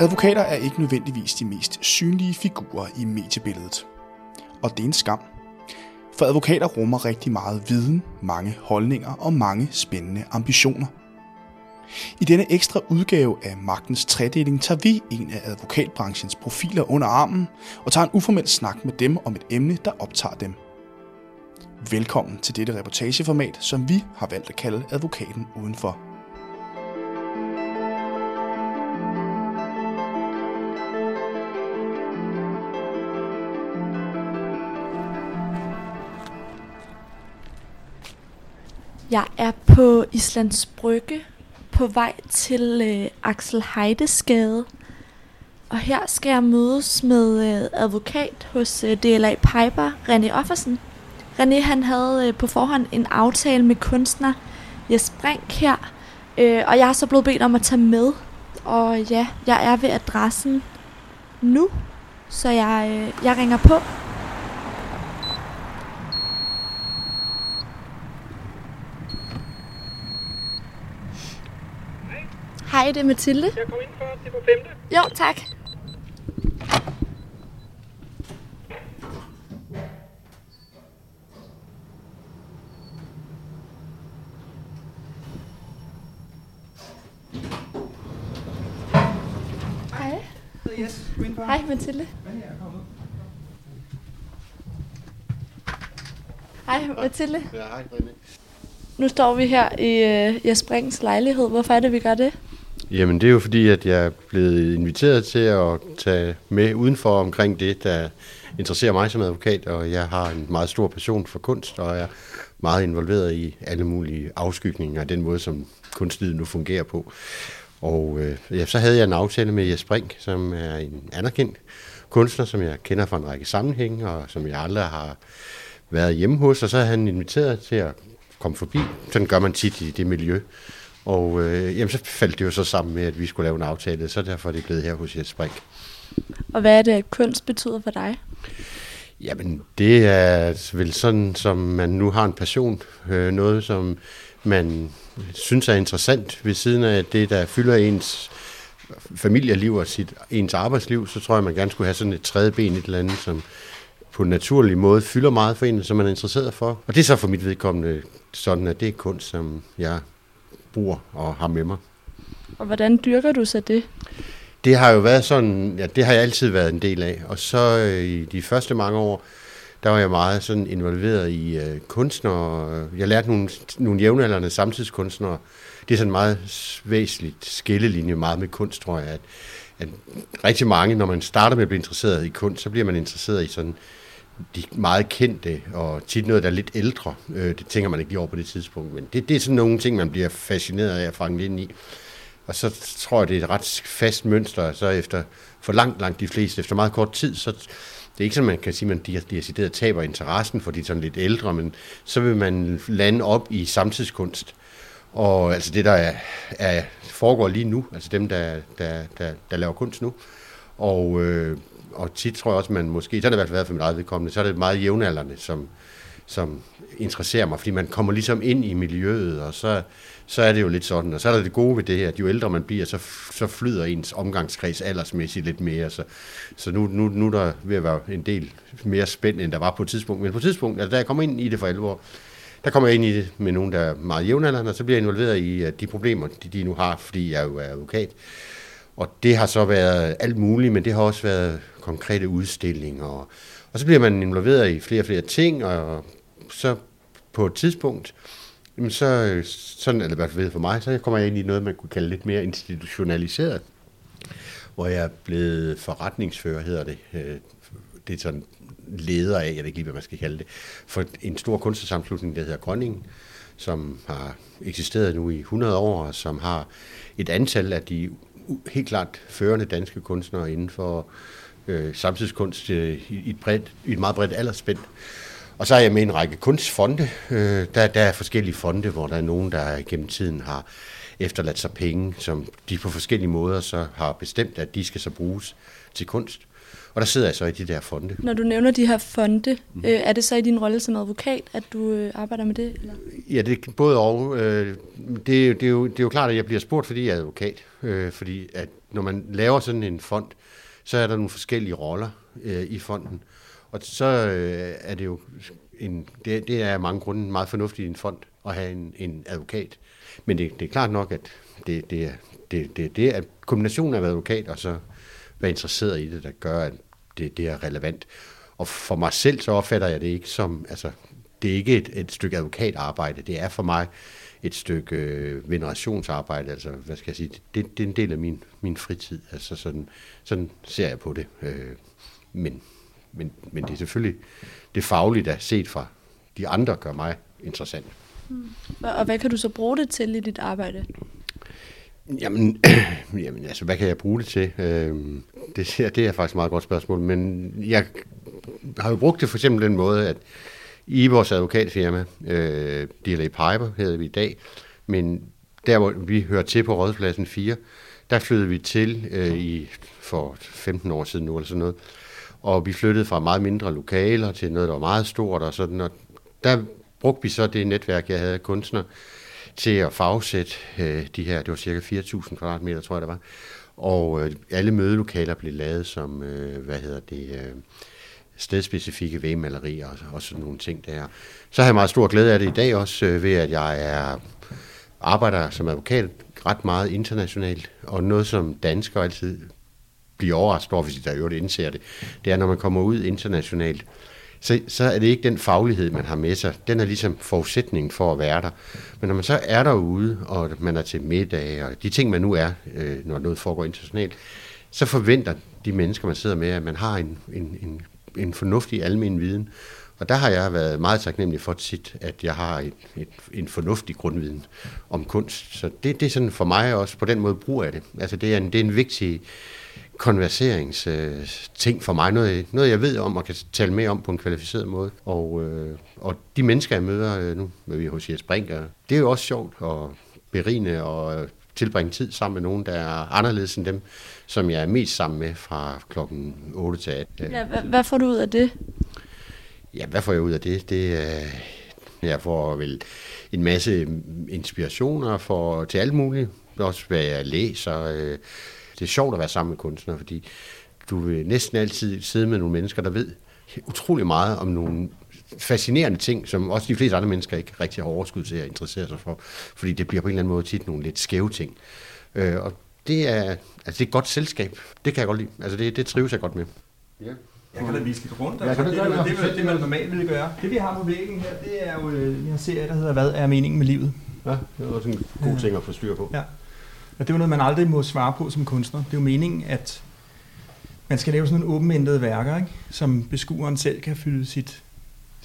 Advokater er ikke nødvendigvis de mest synlige figurer i mediebilledet. Og det er en skam. For advokater rummer rigtig meget viden, mange holdninger og mange spændende ambitioner. I denne ekstra udgave af Magtens Tredeling tager vi en af advokatbranchens profiler under armen og tager en uformel snak med dem om et emne, der optager dem. Velkommen til dette reportageformat, som vi har valgt at kalde Advokaten Udenfor. Jeg er på Islands Brygge på vej til øh, Axel Heidesgade. Og her skal jeg mødes med øh, advokat hos øh, DLA Piper, René Offersen. René han havde øh, på forhånd en aftale med kunstner Jes Brink her, øh, og jeg er så blevet bedt om at tage med. Og ja, jeg er ved adressen nu, så jeg, øh, jeg ringer på. Hej, det er Mathilde. Jeg kom ind for til på femte. Jo, tak. Hej. Yes. Hej, Mathilde. Hej, Mathilde. Ja, hej René. Nu står vi her i uh, Jes Brings lejlighed. Hvorfor er det, vi gør det? Jamen det er jo fordi, at jeg er blevet inviteret til at tage med udenfor omkring det, der interesserer mig som advokat, og jeg har en meget stor passion for kunst, og er meget involveret i alle mulige afskygninger af den måde, som kunstlivet nu fungerer på. Og øh, ja, så havde jeg en aftale med Jes Brink, som er en anerkendt kunstner, som jeg kender fra en række sammenhænge, og som jeg aldrig har været hjemme hos, og så havde han inviteret til at komme forbi. Sådan gør man tit i det miljø. Og øh, jamen, så faldt det jo så sammen med, at vi skulle lave en aftale, så derfor er det blevet her hos Jes Brink. Og hvad er det, at kunst betyder for dig? Jamen, det er vel sådan, som man nu har en passion. Øh, noget, som man synes er interessant ved siden af det, der fylder ens familieliv og sit, ens arbejdsliv, så tror jeg, man gerne skulle have sådan et tredje ben et eller andet, som på en naturlig måde fylder meget for en, som man er interesseret for. Og det er så for mit vedkommende sådan, at det er kunst, som jeg bruger og har med mig. Og hvordan dyrker du så det? Det har jo været sådan, ja, det har jeg altid været en del af. Og så øh, i de første mange år, der var jeg meget sådan involveret i øh, kunstnere. Jeg lærte nogle, nogle jævnaldrende samtidskunstnere. Det er sådan meget væsentligt skillelinje meget med kunst, tror jeg. At, at rigtig mange, når man starter med at blive interesseret i kunst, så bliver man interesseret i sådan de meget kendte, og tit noget, der er lidt ældre. Øh, det tænker man ikke lige over på det tidspunkt, men det, det er sådan nogle ting, man bliver fascineret af at fange ind i. Og så tror jeg, det er et ret fast mønster, så efter for langt, langt de fleste, efter meget kort tid, så det er ikke sådan, man kan sige, at man decideret taber interessen for de sådan lidt ældre, men så vil man lande op i samtidskunst. Og altså det, der er, er, foregår lige nu, altså dem, der, der, der, der laver kunst nu. Og, øh, og tit tror jeg også, man måske, så har det i hvert fald været for mit eget vedkommende, så er det meget jævnaldrende, som, som interesserer mig, fordi man kommer ligesom ind i miljøet, og så, så er det jo lidt sådan. Og så er der det gode ved det her, at jo ældre man bliver, så, så flyder ens omgangskreds aldersmæssigt lidt mere. Så, så nu, nu, nu er der ved at være en del mere spændt, end der var på et tidspunkt. Men på et tidspunkt, altså da jeg kommer ind i det for alvor, der kommer jeg ind i det med nogen, der er meget jævnaldrende, og så bliver jeg involveret i øh, de problemer, de, de nu har, fordi jeg jo er advokat. Og det har så været alt muligt, men det har også været konkrete udstillinger. Og, og så bliver man involveret i flere og flere ting, og så på et tidspunkt, jamen så, sådan er det i hvert fald for mig, så kommer jeg ind i noget, man kunne kalde lidt mere institutionaliseret, hvor jeg er blevet forretningsfører, hedder det. Øh, det er sådan leder af, jeg ved ikke lige, hvad man skal kalde det, for en stor kunstnersamslutning, der hedder Grønningen, som har eksisteret nu i 100 år, og som har et antal af de helt klart førende danske kunstnere inden for øh, samtidskunst øh, i, et bredt, i et meget bredt aldersspænd. Og så er jeg med en række kunstfonde. Øh, der, der er forskellige fonde, hvor der er nogen, der gennem tiden har efterladt sig penge, som de på forskellige måder så har bestemt, at de skal så bruges til kunst. Og der sidder jeg så i de der fonde. Når du nævner de her fonde, mm. øh, er det så i din rolle som advokat, at du øh, arbejder med det? Eller? Ja, det er både og. Øh, det, det, er jo, det er jo klart, at jeg bliver spurgt, fordi jeg er advokat. Øh, fordi at når man laver sådan en fond, så er der nogle forskellige roller øh, i fonden. Og så øh, er det jo en, det, det er af mange grunde meget fornuftigt i en fond at have en, en advokat. Men det, det er klart nok, at det, det, det, det, det er kombinationen af advokat og så være interesseret i det, der gør, at det, det er relevant. Og for mig selv, så opfatter jeg det ikke som, altså, det er ikke et, et stykke advokatarbejde, det er for mig et stykke øh, venerationsarbejde, altså, hvad skal jeg sige, det, det er en del af min, min fritid, altså sådan, sådan ser jeg på det. Øh, men, men, men det er selvfølgelig det faglige, der set fra de andre, gør mig interessant. Og og hvad kan du så bruge det til i dit arbejde? Jamen, jamen altså, hvad kan jeg bruge det til? Øh, det, det er faktisk et meget godt spørgsmål, men jeg har jo brugt det for eksempel den måde, at i vores advokatfirma, øh, DLA Piper hedder vi i dag, men der hvor vi hører til på Rådspladsen 4, der flyttede vi til øh, i, for 15 år siden nu eller sådan noget, og vi flyttede fra meget mindre lokaler til noget, der var meget stort og sådan, og der brugte vi så det netværk, jeg havde af kunstnere, til at fagsætte øh, de her, det var cirka 4.000 kvadratmeter, tror jeg det var, og øh, alle mødelokaler blev lavet som, øh, hvad hedder det, øh, stedspecifikke vægmalerier og, og sådan nogle ting der. Så har jeg meget stor glæde af det i dag også, øh, ved at jeg er arbejder som advokat ret meget internationalt, og noget som danskere altid bliver overrasket over, hvis de der i øvrigt indser det, det er, når man kommer ud internationalt, så, så er det ikke den faglighed, man har med sig. Den er ligesom forudsætningen for at være der. Men når man så er derude, og man er til middag, og de ting, man nu er, øh, når noget foregår internationalt, så forventer de mennesker, man sidder med, at man har en, en, en, en fornuftig almen viden. Og der har jeg været meget taknemmelig for tit, at jeg har et, et, en fornuftig grundviden om kunst. Så det, det er sådan for mig også, på den måde bruger jeg det. Altså det er en, det er en vigtig konverseringsting øh, for mig. Noget, noget, jeg ved om og kan tale med om på en kvalificeret måde. Og, øh, og de mennesker, jeg møder, øh, nu med vi hos Jes Brink, det er jo også sjovt og berigende og tilbringe tid sammen med nogen, der er anderledes end dem, som jeg er mest sammen med fra klokken 8 til 18. Ja, hvad, hvad får du ud af det? Ja, hvad får jeg ud af det? Det er, jeg får vel en masse inspirationer for, til alt muligt. Også hvad jeg læser. øh, Det er sjovt at være sammen med kunstnere, fordi du vil næsten altid sidde med nogle mennesker, der ved utrolig meget om nogle fascinerende ting, som også de fleste andre mennesker ikke rigtig har overskud til at interessere sig for, fordi det bliver på en eller anden måde tit nogle lidt skæve ting. Øh, Og det er, altså det er et godt selskab. Det kan jeg godt lide. Altså det, det trives jeg godt med. Ja. Jeg kan da vise lidt rundt. Ja, Altså, du det, er det? det, jo det, man normalt ville gøre. Det vi har på væggen her, det er jo øh, en serie, der hedder Hvad er meningen med livet? ja, det er også en god ting at få styr på. Ja. Og det er jo noget, man aldrig må svare på som kunstner. Det er jo meningen, at man skal lave sådan nogle åbenendede værker, ikke? som beskueren selv kan fylde sit,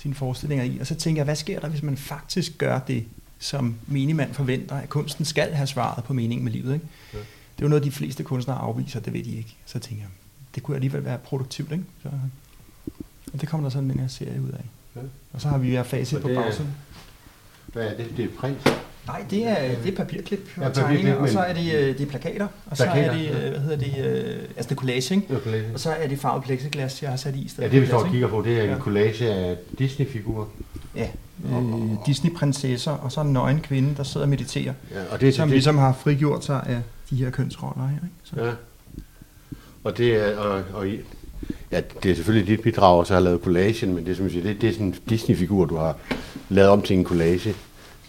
sine forestillinger i. Og så tænker jeg, hvad sker der, hvis man faktisk gør det, som minimand forventer, at kunsten skal have svaret på meningen med livet. Ikke? Ja. Det er jo noget, de fleste kunstnere afviser, det ved de ikke. Så tænker jeg, det kunne alligevel være produktivt. Ikke? Så, og det kommer der sådan den her serie ud af. Ja. Og så har vi her facit på bagsiden. Hvad er det? Det er print. Nej, det er, det er papirklip Ja, og papirklip, tegninger, og men- så er det, øh, det er plakater, og så er Plakater, det, ja. øh, hvad hedder det, øh, altså det collage, ikke? Og så er det farvet plexiglas, jeg har sat i stedet Ja, det vi står og kigger på, det er en Ja. collage af Disney-figurer. Ja, øh, Disney-prinsesser, og så en nøgen kvinde, der sidder og mediterer, Ja, og det er som det, ligesom har frigjort sig af de her kønsroller her, ikke? Så. Ja. Og det er, og, og, i- ja, det er selvfølgelig dit bidrag, også at have lavet collagen, men det, som jeg siger, det, det er sådan en Disney-figur, du har lavet om til en collage.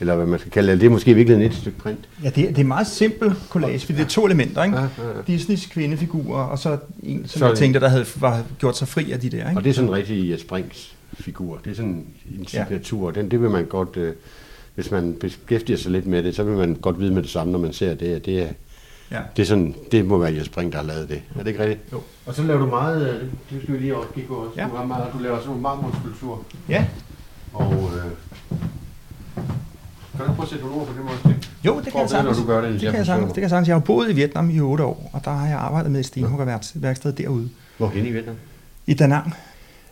Eller hvad man skal kalde det. Det er måske i virkeligheden et stykke print. Ja, det, er- det er meget simpel collage, fordi det er to elementer, ikke? Ja, ja, ja. Disneys kvindefigurer, og så en, som Så- jeg tænkte, der havde var gjort sig fri af de der, ikke? Og det er sådan en rigtig Jes Brinks figur. Det er sådan en signatur. Den, det vil man godt, øh, hvis man beskæftiger sig lidt med det, så vil man godt vide med det samme, når man ser det. at Det, er, Ja. det, er sådan, det må være Jes Brink, der har lavet det. Er det ikke rigtigt? Jo. Og så laver du meget, øh, det skal vi lige også kigge. Ja. Du, har meget, du laver sådan nogle marmorskulpturer. Ja, Og øh, kan du prøve at sætte nogle ord på det måde? jo, det kan jeg sagtens. du gør det, det kan jeg sagtens. Det kan jeg sagtens. Jeg har boet i Vietnam i otte år, og der har jeg arbejdet med et stenhuggerværksted derude. Hvorhen i Vietnam? i Da Nang.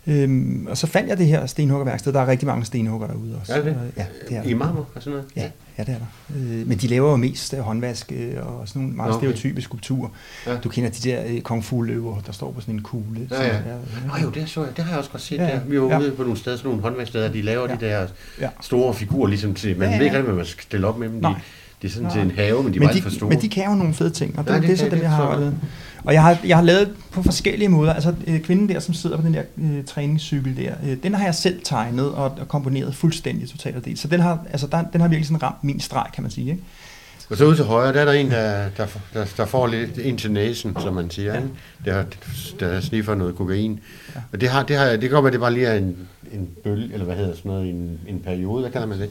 Øhm, og så fandt jeg det her stenhuggerværksted. Der er rigtig mange stenhugger derude også. Er det det? Ja, det er I der. marmor og sådan noget? Ja, ja, det er der. Øh, men de laver jo mest øh, håndvask øh, og sådan nogle meget okay. stereotype skulpturer. Ja. Du kender de der øh, kung fu løver, der står på sådan en kugle. Ja, Så, ja. ja, Nå jo, det, så jeg, det har jeg også godt set Ja, ja, ja. der. Vi var Ja. ude på nogle steder, sådan nogle håndværkssteder, de laver Ja. de der Ja. store figurer, ligesom til, man Ja, ja, ja. ved ikke rigtig, hvad man skal stille op med dem. De, Nej. Det er sådan Nå. til en have, men de er men, meget for de, store. men de kan jo nogle fede ting, og det, Ja, det det, det er så de, dem, jeg har arbejdet. Og jeg har, jeg har lavet på forskellige måder, altså øh, kvinden der, som sidder på den der øh, træningscykel der, øh, den har jeg selv tegnet og, og komponeret fuldstændig totalt og delt. Så den har, altså, der, den har virkelig sådan ramt min streg, kan man sige. Ikke? Og så ude til højre, der er der en, der, der, der, der får lidt ind til næsen, som man siger. Ja. Der, der sniffer noget kokain. Ja. Og det, har, det, har, det kan godt være, det bare lige er en, en bølge, eller hvad hedder sådan noget, en, en periode, hvad kalder man det?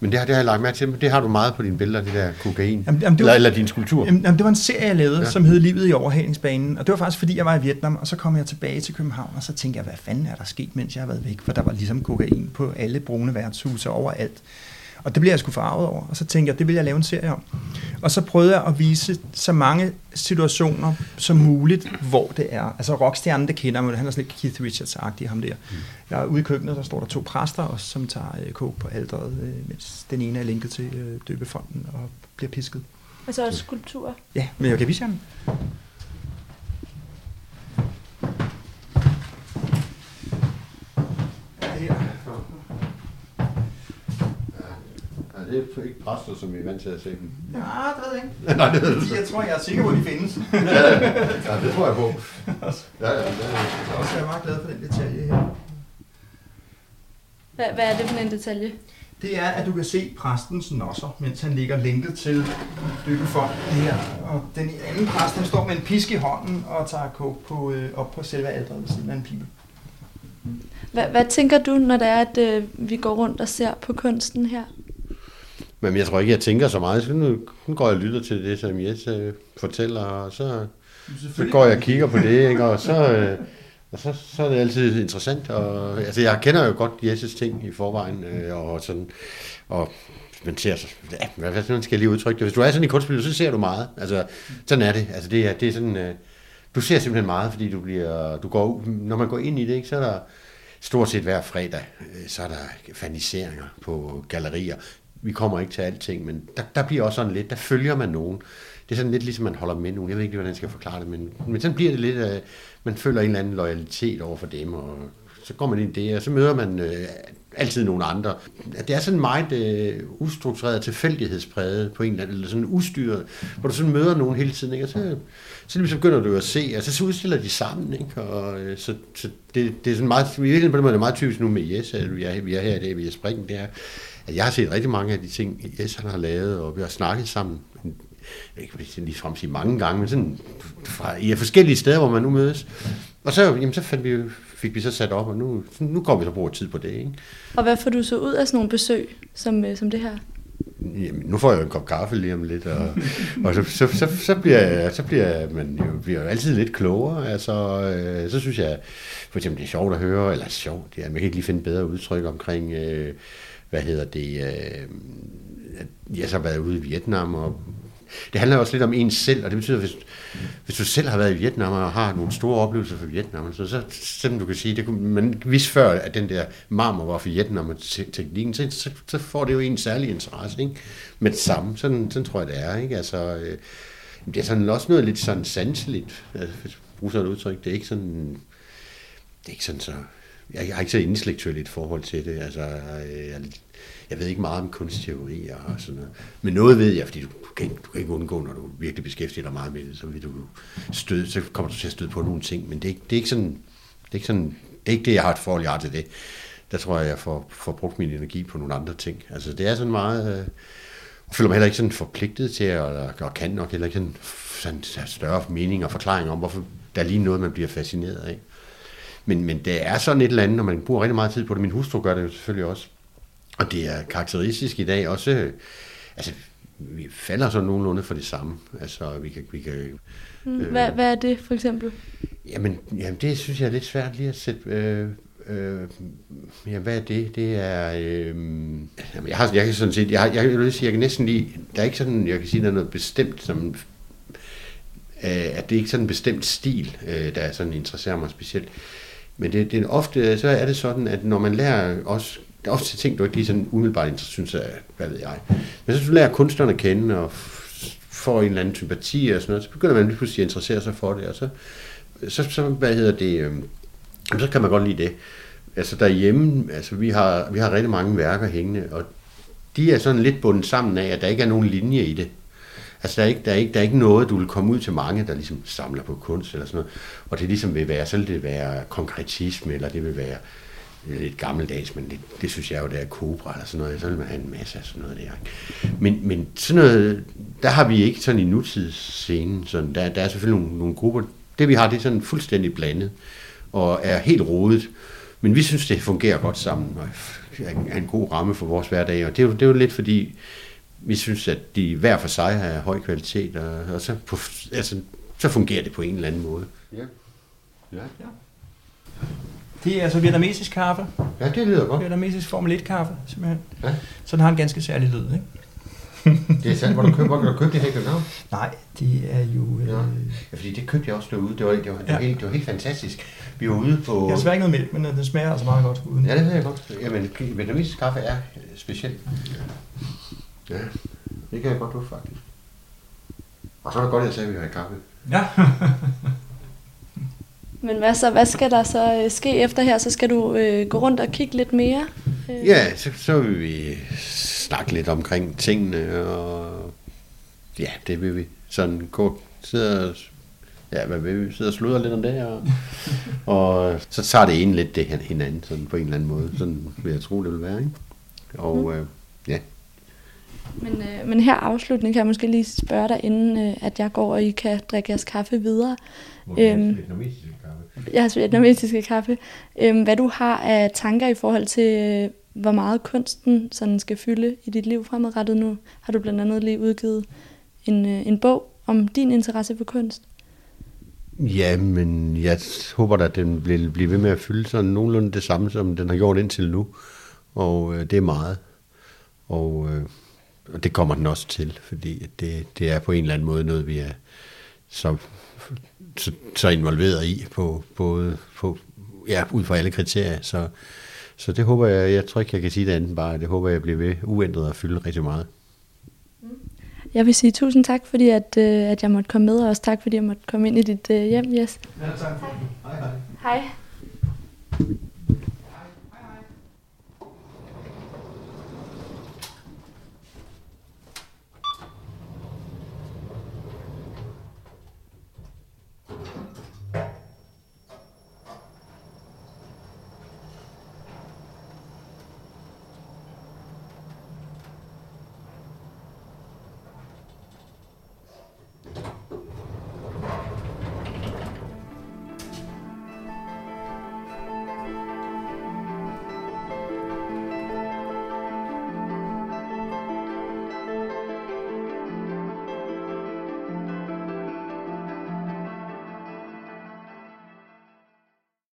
Men det har, det har jeg lagt mærke til, men det har du meget på dine billeder, det der kokain. Jamen, jamen, det eller, var- eller din skulptur. Jamen, jamen, det var en serie, jeg lavede. Ja. som hed Livet i overhalingsbanen. Og det var faktisk, fordi jeg var i Vietnam, og så kom jeg tilbage til København, og så tænkte jeg, hvad fanden er der sket, mens jeg har været væk? For der var ligesom kokain på alle brune værtshuse overalt. Og det blev jeg sgu farvet over, og så tænkte jeg, det vil jeg lave en serie om. Og så prøvede jeg at vise så mange situationer som muligt, hvor det er. Altså rockstjernen, det kender man, han er sådan lidt Keith Richards-agtig, ham der. Jeg er ude i køkkenet, der står der to præster også, som tager øh, kog på alderet, øh, mens den ene er linket til øh, døbefonden og bliver pisket. Altså også skulpturer. Ja, men jeg kan vise jer den. Ja, her. Ja, det er ikke præster, som vi er vant til at se dem. Ja, det ved jeg ikke. Nej, det ved De, Jeg tror, jeg er sikker på, at de findes. Ja, det tror jeg på. Ja, ja. Jeg er også være meget glad for den detalje her. Hvad, hvad er det for en detalje? Det er, at du kan se præstens nosser, mens han ligger lænket til døbefonden her. Og den anden præst, han står med en pisk i hånden og tager kog på, øh, op på selve alderet ved siden af en pibe. Hvad, hvad tænker du, når det er, at øh, vi går rundt og ser på kunsten her? Men jeg tror ikke, jeg tænker så meget. Så nu, nu går jeg og lytter til det, som Jes øh, fortæller, og så, så går jeg og kigger på det, ikke? og så, øh, og så, så er det altid interessant. Og, altså, jeg kender jo godt Jes' ting i forvejen, øh, og sådan, og man ser så, ja, hvad, skal jeg lige udtrykke det? Hvis du er sådan i kunstmiljøet, så ser du meget. Altså, sådan er det. Altså, det er, det er sådan, øh, du ser simpelthen meget, fordi du bliver, du går, når man går ind i det, ikke, så er der stort set hver fredag, øh, så er der faniseringer på gallerier. Vi kommer ikke til alting, men der, der bliver også sådan lidt, der følger man nogen. Det er sådan lidt ligesom, man holder med nogen. Jeg ved ikke, hvordan jeg skal forklare det, men, men sådan bliver det lidt, at man føler en eller anden loyalitet over for dem, og så går man ind i det, og så møder man øh, altid nogle andre. Det er sådan meget øh, ustruktureret, tilfældighedspræget på en eller anden, eller sådan ustyret, hvor du sådan møder nogen hele tiden, ikke? og så, så så begynder du at se, og så udstiller de sammen, ikke? og øh, så, så det, det er sådan meget, i virkeligheden på den måde, det er meget typisk nu med Jes, at vi er, vi er her i dag vi er springen, det er, at jeg har set rigtig mange af de ting, Jes han har lavet, og vi har snakket sammen, jeg kan ikke lige frem sige mange gange, men sådan fra, i forskellige steder, hvor man nu mødes. Og så, jamen, så fandt vi, fik vi så sat op, og nu, nu går vi så og bruger tid på det. Ikke? Og hvad får du så ud af sådan nogle besøg, som, øh, som det her? Jamen, nu får jeg jo en kop kaffe lige om lidt, og, og så, så, så, så, bliver, så bliver man jo, bliver altid lidt klogere. Altså, øh, så synes jeg, for eksempel det er sjovt at høre, eller sjovt, det er, man kan ikke lige finde bedre udtryk omkring, øh, hvad hedder det, øh, at jeg så har været ude i Vietnam, og det handler også lidt om ens selv, og det betyder, hvis, hvis du selv har været i Vietnam og har nogle store oplevelser fra Vietnam, så, så selvom du kan sige, det kunne, man vidste før, at den der marmor var fra Vietnam og te- teknikken, så, så, så får det jo en særlig interesse, ikke? Med det samme, sådan, sådan tror jeg, det er, ikke? Altså, øh, det er sådan også noget lidt sådan sanseligt, altså, hvis jeg bruger sådan et udtryk, det er ikke sådan, det er ikke sådan så, jeg, jeg har ikke så intellektuelt et forhold til det, altså, øh, jeg, jeg ved ikke meget om kunstteorier og sådan noget. Men noget ved jeg, fordi du, du, kan, ikke, du kan ikke undgå, når du virkelig beskæftiger dig meget med det, så, vil du støde, så kommer du til at støde på nogle ting. Men det er, det er ikke sådan, det er ikke sådan, det er ikke det, jeg har et forhold, jeg har til det. Der tror jeg, jeg får, får brugt min energi på nogle andre ting. Altså det er sådan meget, øh, jeg føler mig heller ikke sådan forpligtet til, at, og, og kan nok heller ikke sådan, sådan større mening og forklaring om, hvorfor der er lige noget, man bliver fascineret af. Men, men det er sådan et eller andet, når man bruger rigtig meget tid på det. Min hustru gør det jo selvfølgelig også. Og det er karakteristisk i dag også, øh, altså vi falder så nogenlunde for det samme. Altså vi kan, vi kan Mm. Øh. Hvad, hvad er det for eksempel? Jamen, jamen, det synes jeg er lidt svært lige at sætte... Øh, øh, ja, hvad er det? Det er... Øh, jamen, jeg, har, jeg kan sådan set... Jeg, har, jeg, jeg, vil sige, jeg kan næsten lige... Der er ikke sådan... Jeg kan sige, der er noget bestemt, som... Øh, at det er ikke sådan en bestemt stil, øh, der sådan interesserer mig specielt. Men det, det er ofte, så er det sådan, at når man lærer også der er ofte ting, du ikke lige sådan umiddelbart synes, at, hvad ved jeg. Men så du lærer kunstnerne at kende, og får en eller anden sympati og sådan noget, så begynder man lige pludselig at interessere sig for det, og så, så, så hvad hedder det, øh, så kan man godt lide det. Altså derhjemme, altså vi har, vi har rigtig mange værker hængende, og de er sådan lidt bundet sammen af, at der ikke er nogen linje i det. Altså, der er, ikke, der, er ikke, der er ikke noget, du vil komme ud til mange, der ligesom samler på kunst eller sådan noget. Og det ligesom vil være, så vil det være konkretisme, eller det vil være øh, lidt gammeldags, men det, det synes jeg jo, det er kobra eller sådan noget. Så vil man have en masse af sådan noget der. Men, men sådan noget, der har vi ikke sådan i nutidsscenen. Sådan, der, der er selvfølgelig nogle, nogle grupper. Det vi har, det er sådan fuldstændig blandet og er helt rodet. Men vi synes, det fungerer godt sammen og er en god ramme for vores hverdag. Og det er jo, det er jo lidt fordi, vi synes, at de hver for sig har høj kvalitet, og, og så, på, altså, så fungerer det på en eller anden måde. Ja. Ja. ja. Det er altså vietnamesisk kaffe. Ja, det lyder godt. Vietnamesisk Formel 1 kaffe, simpelthen. Ja. Så den har en ganske særlig lyd, ikke? det er sandt. Hvor du købte, hvor du købte det her i København? Nej, det er jo... Øh... Ja. ja, fordi det købte jeg også derude. Det var, det var, det var, ja. helt, det var helt fantastisk. Vi var ude på... Jeg svært ikke noget mælk, men øh, den smager altså meget godt uden. Ja, det ved jeg godt. Jamen, vietnamesisk kaffe er specielt. Ja, det kan jeg godt lide, faktisk. Og så er det godt, at jeg sagde, at vi har kaffe. Ja. Men hvad, så, hvad skal der så øh, ske efter her? Så skal du øh, gå rundt og kigge lidt mere? Øh. Ja, så, så vil vi snakke lidt omkring tingene, og ja, det vil vi. Sådan gå, sidde og, ja, hvad vil vi? Sidde og sludre lidt om det, og, og så tager det ene lidt det hinanden, sådan på en eller anden måde. Sådan vil jeg tro, det vil være, ikke? Og mm. øh, ja, men, øh, men her afslutning kan jeg måske lige spørge dig, inden øh, at jeg går, og I kan drikke jeres kaffe videre. Øhm, vietnamesiske kaffe. Jeres vietnamesiske kaffe. Øhm, hvad du har af tanker i forhold til, øh, hvor meget kunsten sådan skal fylde i dit liv fremadrettet nu? Har du blandt andet lige udgivet en, øh, en bog om din interesse for kunst? Ja, men jeg håber at den vil blive ved med at fylde sådan nogenlunde det samme, som den har gjort indtil nu. Og øh, det er meget. Og øh, og det kommer den også til, fordi det, det er på en eller anden måde noget, vi er så, så, så involveret i, på, både på, ja, ud fra alle kriterier. Så, så det håber jeg, jeg tror ikke, jeg kan sige det andet bare, det håber jeg bliver ved uændret at fylde rigtig meget. Jeg vil sige tusind tak, fordi at, øh, at jeg måtte komme med, og også tak, fordi jeg måtte komme ind i dit øh, hjem, Jes. Ja, tak. Hej. Hej. hej.